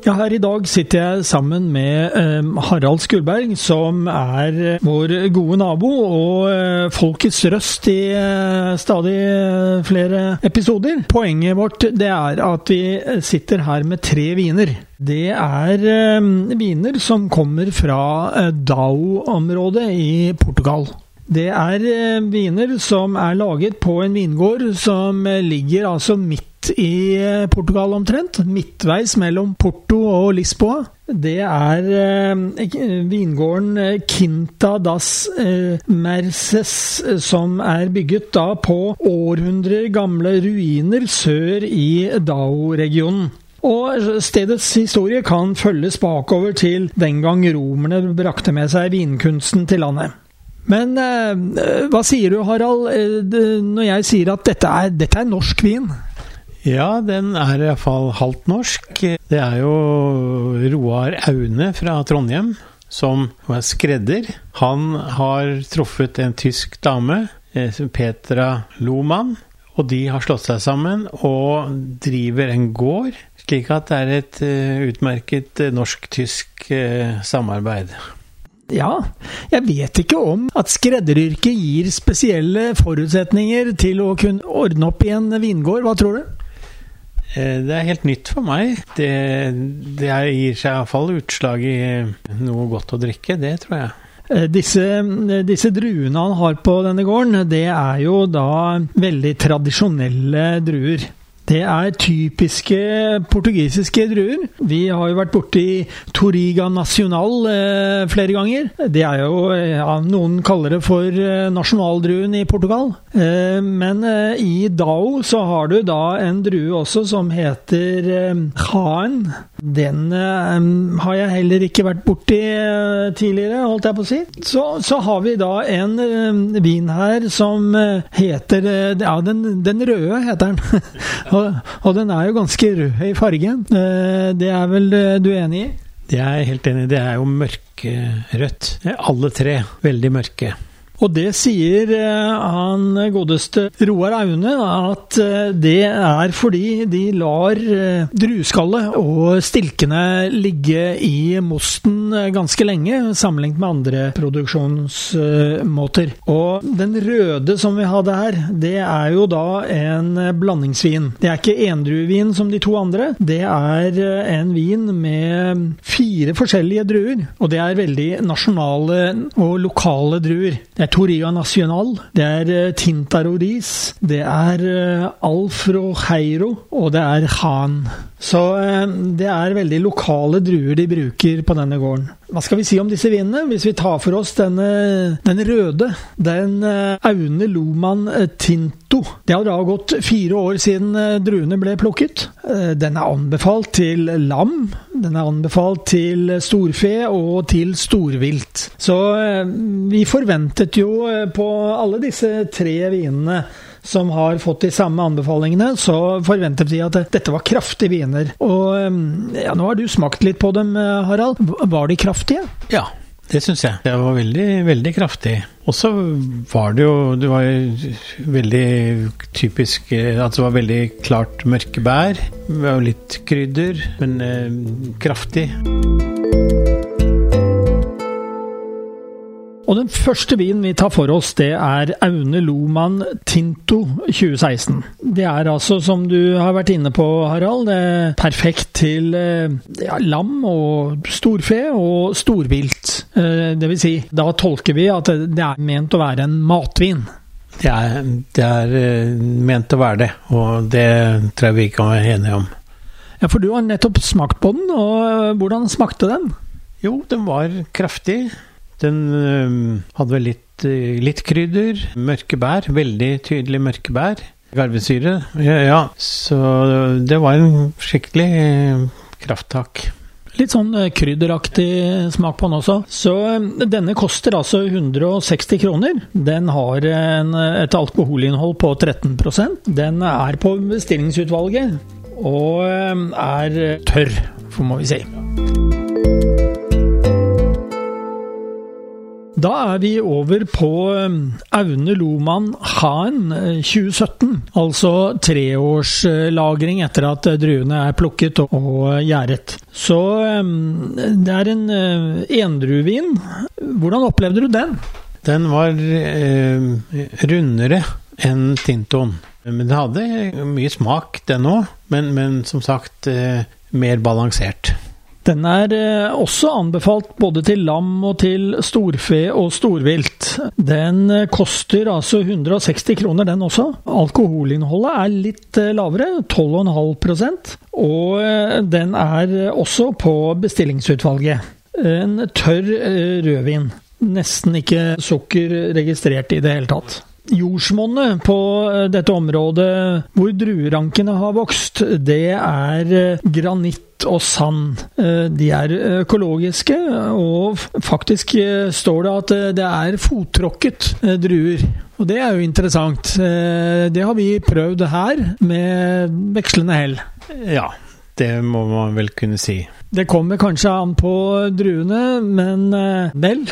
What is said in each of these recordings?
Ja, her i dag sitter jeg sammen med eh, Harald Skulberg, som er eh, vår gode nabo og eh, folkets røst i eh, stadig eh, flere episoder. Poenget vårt det er at vi sitter her med tre viner. Det er viner som kommer fra Dao-området i Portugal. Det er viner som er laget på en vingård som ligger altså midt i Portugal omtrent. Midtveis mellom Porto og Lisboa. Det er eh, vingården Quinta das eh, Merces som er bygget da på århundrer gamle ruiner sør i Dao-regionen. Og stedets historie kan følges bakover til den gang romerne brakte med seg vinkunsten til landet. Men eh, hva sier du, Harald, eh, når jeg sier at dette er, dette er norsk vin? Ja, den er iallfall halvt norsk. Det er jo Roar Aune fra Trondheim som er skredder. Han har truffet en tysk dame, eh, Petra Lohmann, og de har slått seg sammen og driver en gård. Slik at det er et uh, utmerket norsk-tysk samarbeid. Ja, jeg vet ikke om at skredderyrket gir spesielle forutsetninger til å kunne ordne opp i en vingård. Hva tror du? Det er helt nytt for meg. Det, det gir seg iallfall utslag i noe godt å drikke, det tror jeg. Disse, disse, druene han har på denne gården, det er jo da veldig tradisjonelle druer. Det er typiske portugisiske druer. Vi har jo vært borti Toriga Nacional eh, flere ganger. Det er jo ja, Noen kaller det for eh, nasjonaldruen i Portugal. Eh, men eh, i Dao så har du da en drue også som heter eh, Khaan. Den eh, har jeg heller ikke vært borti tidligere, holdt jeg på å si. Så, så har vi da en vin her som heter Ja, den, den røde heter den. Og, og, den er jo ganske rød i fargen. Eh, det er vel eh, du enig i? Det er jeg helt enig i. Det er jo mørkerødt. Alle tre veldig mørke. Og det sier eh, han godeste Roar Aune at eh, det er fordi de lar eh, drueskallet og stilkene ligge i mosten ganske lenge, sammenlignet med andre produksjonsmåter. Og den røde som vi hadde her, det er jo da en blandingsvin. Det er ikke endruevin som de to andre. Det er en vin med fire forskjellige druer, og det er veldig nasjonale og lokale druer. Det er Toria Nacional, det er Tinta Roriz, det er eh, Alfro Heiro, og det er Han. Så eh, det er veldig lokale druer de bruker på denne gården. Hva skal vi si om disse vinene? Hvis vi tar for oss denne, den røde, den Aune Loman Tinto. Det har da gått fire år siden druene ble plukket. Den er anbefalt til lam, den er anbefalt til storfe og til storvilt. Så vi forventet jo på alle disse tre vinene som har fått de samme anbefalingene, så forventet vi at dette var kraftige viner. Og ja, nå har du smakt litt på dem, Harald. Var de kraftige? Ja, det syns jeg. Det var veldig, veldig kraftig. Og så var det jo Det var veldig typisk at det var veldig klart mørke bær. Litt krydder, men eh, kraftig. Og den første vinen vi tar for oss, det er Aune Loman Tinto 2016. Det er altså, som du har vært inne på, Harald, perfekt til eh, ja, lam og storfe og storvilt. Eh, det vil si, da tolker vi at det er ment å være en matvin. Det er, det er eh, ment å være det, og det tror jeg vi kan være enige om. Ja, For du har nettopp smakt på den, og hvordan smakte den? Jo, den var kraftig. Den hadde litt, øh, litt, krydder. Mørke bær. Veldig tydelig mørke bær. Garvesyre. Ja, ja, Så det var en skikkelig øh, krafttak. Litt sånn eh, krydderaktig smak på den også. Så eh, denne koster altså 160 kroner. Den har en, et alkoholinnhold på 13% Den er på bestillingsutvalget og er tørr, får må vi si. Da er vi over på um, Aune Loman Haen 2017. Eh, altså treårslagring etter at druene er plukket og gjæret. Så um, det er en eh, endruevin. Hvordan opplevde du den? Den var eh, rundere enn tintoen. Men den hadde mye smak, den òg. Men, men, som sagt eh, mer balansert. Den er eh, også anbefalt både til lam og til storfe og storvilt. Den eh, koster altså 160 kroner, den også. Alkoholinnholdet er litt eh, lavere, 12,5% og den er også på bestillingsutvalget. En tørr rødvin. Nesten ikke sukker registrert i det hele tatt. Jordsmonnet på dette området hvor druerankene har vokst, det er granitt og sand. Eh, de er økologiske, og faktisk eh, står det at eh, det er fottråkket druer. Og det er jo interessant. Det har vi prøvd her, med vekslende hell. Ja, det må man vel kunne si. Det kommer kanskje an på druene, men vel.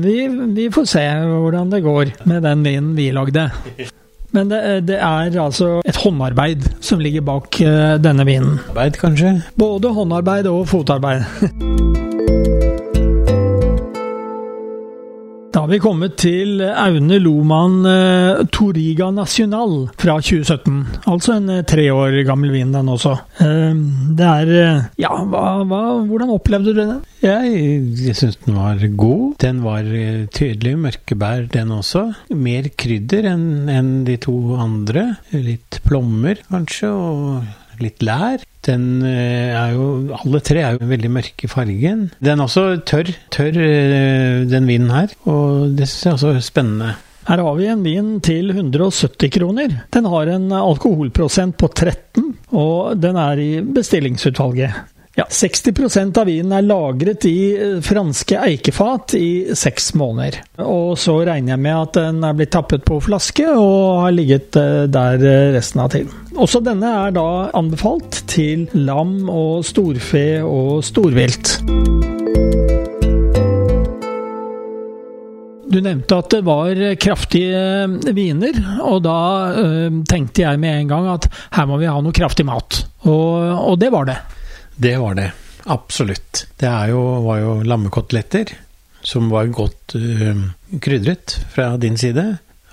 Vi, vi får se hvordan det går med den vinen vi lagde. Men det, det, er altså et håndarbeid som ligger bak denne vinen. Arbeid, kanskje? Både håndarbeid og fotarbeid. Da har vi kommet til Aune Loman eh, Toriga National fra 2017. Altså en eh, tre år gammel vin, den også. Eh, det er Ja, hva, hva, hvordan opplevde du den? Jeg, jeg syns den var god. Den var tydelig mørkebær, den også. Mer krydder enn en de to andre. Litt plommer, kanskje, og litt lær. Den eh, er jo Alle tre er jo veldig mørke i fargen. Den er også tørr, tørr eh, den vinen her, og det syns jeg også er spennende. Her har vi en vin til 170 kroner. Den har en alkoholprosent på 13, og den er i bestillingsutvalget. Ja, 60% av vinen er lagret i eh, franske eikefat i seks måneder. Og så regner jeg med at den er blitt tappet på flaske og har ligget eh, der eh, resten av tiden. Også denne er da anbefalt til lam og storfe og storvilt. Du nevnte at det var kraftige viner, og da ø, tenkte jeg med en gang at her må vi ha noe kraftig mat. Og, og det var det. Det var det. Absolutt. Det jo, var jo lammekoteletter som var godt uh, krydret fra din side.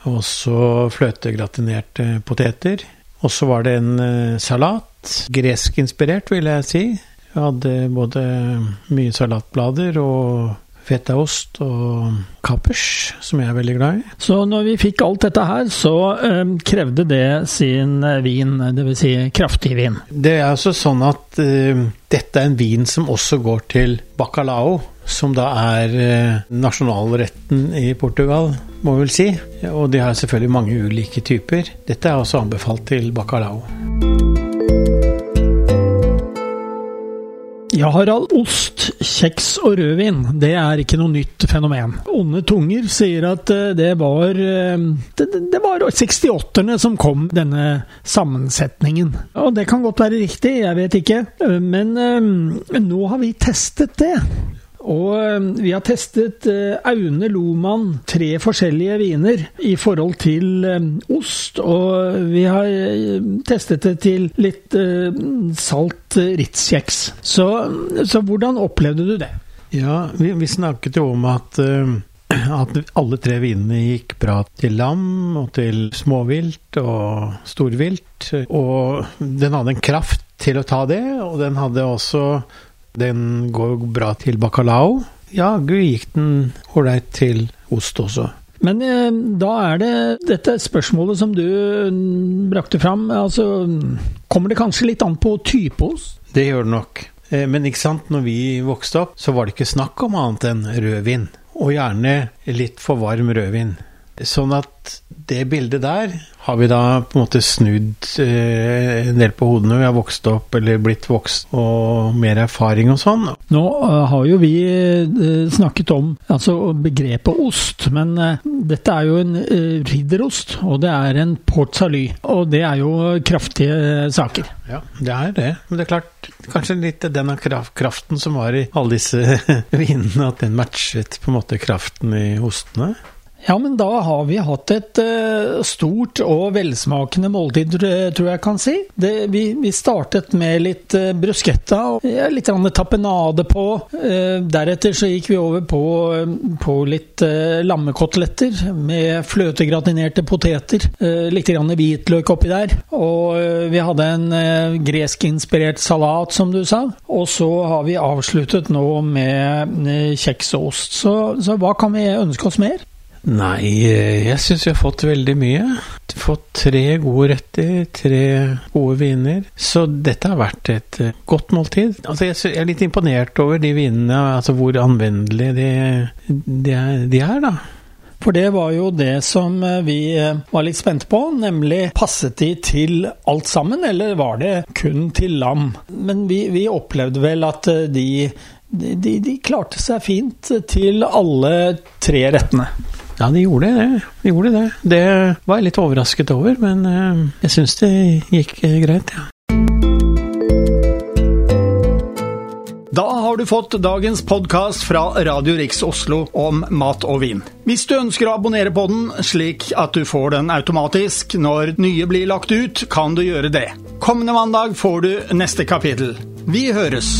Og så fløtegratinerte poteter. Og så var det en uh, salat. Greskinspirert, vil jeg si. Vi hadde både mye salatblader og fetaost og kapers, som jeg er veldig glad i. Så når vi fikk alt dette her, så um, krevde det sin eh, vin, dvs. Si kraftig vin? Det er altså sånn at uh, dette er en vin som også går til bacalao. Som da er uh, nasjonalretten i Portugal, må vi vel si. Og de har selvfølgelig mange ulike typer. Dette er også anbefalt til bacalao. Ja, Harald. Ost, kjeks og rødvin, det er ikke noe nytt fenomen. Onde tunger sier at eh, det var eh, Det, det var 68-erne som kom, denne sammensetningen. Og det kan godt være riktig, jeg vet ikke. Men eh, nå har vi testet det. Og eh, vi har testet eh, Aune Loman, tre forskjellige viner, i forhold til eh, ost. Og vi har testet det til litt salt Ritz-kjeks. Så, så, hvordan opplevde du det? Ja, vi, vi snakket jo om at at alle tre vinene gikk bra til lam og til småvilt og storvilt. Og den hadde en kraft til å ta det, og den hadde også den går bra til bacalao. Ja, gud gikk den ålreit til ost også. Men eh, da er det dette spørsmålet som du mm, brakte fram. Altså, kommer det kanskje litt an på type ost? Det gjør det nok. Eh, men ikke sant, når vi vokste opp, så var det ikke snakk om annet enn rødvin. Og gjerne litt for varm rødvin. Sånn at det bildet der har vi da på en måte snudd eh, en del på hodet når vi har vokst opp eller blitt vokst og mer erfaring og sånn. Nå uh, har jo vi uh, snakket om altså begrepet ost, men uh, dette er jo en ridderost, og det er en port salut. Og det er jo kraftige saker. Ja, det er det. Men det er klart, kanskje litt den kraften som var i alle disse vinene, at den matchet på en måte kraften i ostene. Ja, men da har vi hatt et uh, stort og velsmakende måltid, tror jeg kan si. Det, vi, vi, startet med litt uh, bruschetta og litt tapenade på. Uh, deretter så gikk vi over på, på litt lammekoteletter med fløtegratinerte poteter. litt hvitløk oppi der. Og vi hadde en greskinspirert salat, som du sa. Og så har vi avsluttet nå med kjeks og ost. Så, så hva kan vi ønske oss mer? Nei, jeg syns vi har fått veldig mye. Fått tre gode retter, tre gode viner. Så dette har vært et eh, godt måltid. Altså, jeg er litt imponert over de vinene, altså hvor anvendelige de, de, de er, da. For det var jo det som eh, vi eh, var litt spente på, nemlig passet de til alt sammen, eller var det kun til lam? Men vi, vi opplevde vel at de, de, de klarte seg fint til alle tre rettene. Ja, de gjorde det. De gjorde det. Det var jeg litt overrasket over, men eh, jeg syns det gikk eh, greit, ja. Da har du fått dagens podkast fra Radio Riks Oslo om mat og vin. Hvis du ønsker å abonnere på den, slik at du får den automatisk når nye blir lagt ut, kan du gjøre det. Kommende mandag får du neste kapittel. Vi høres!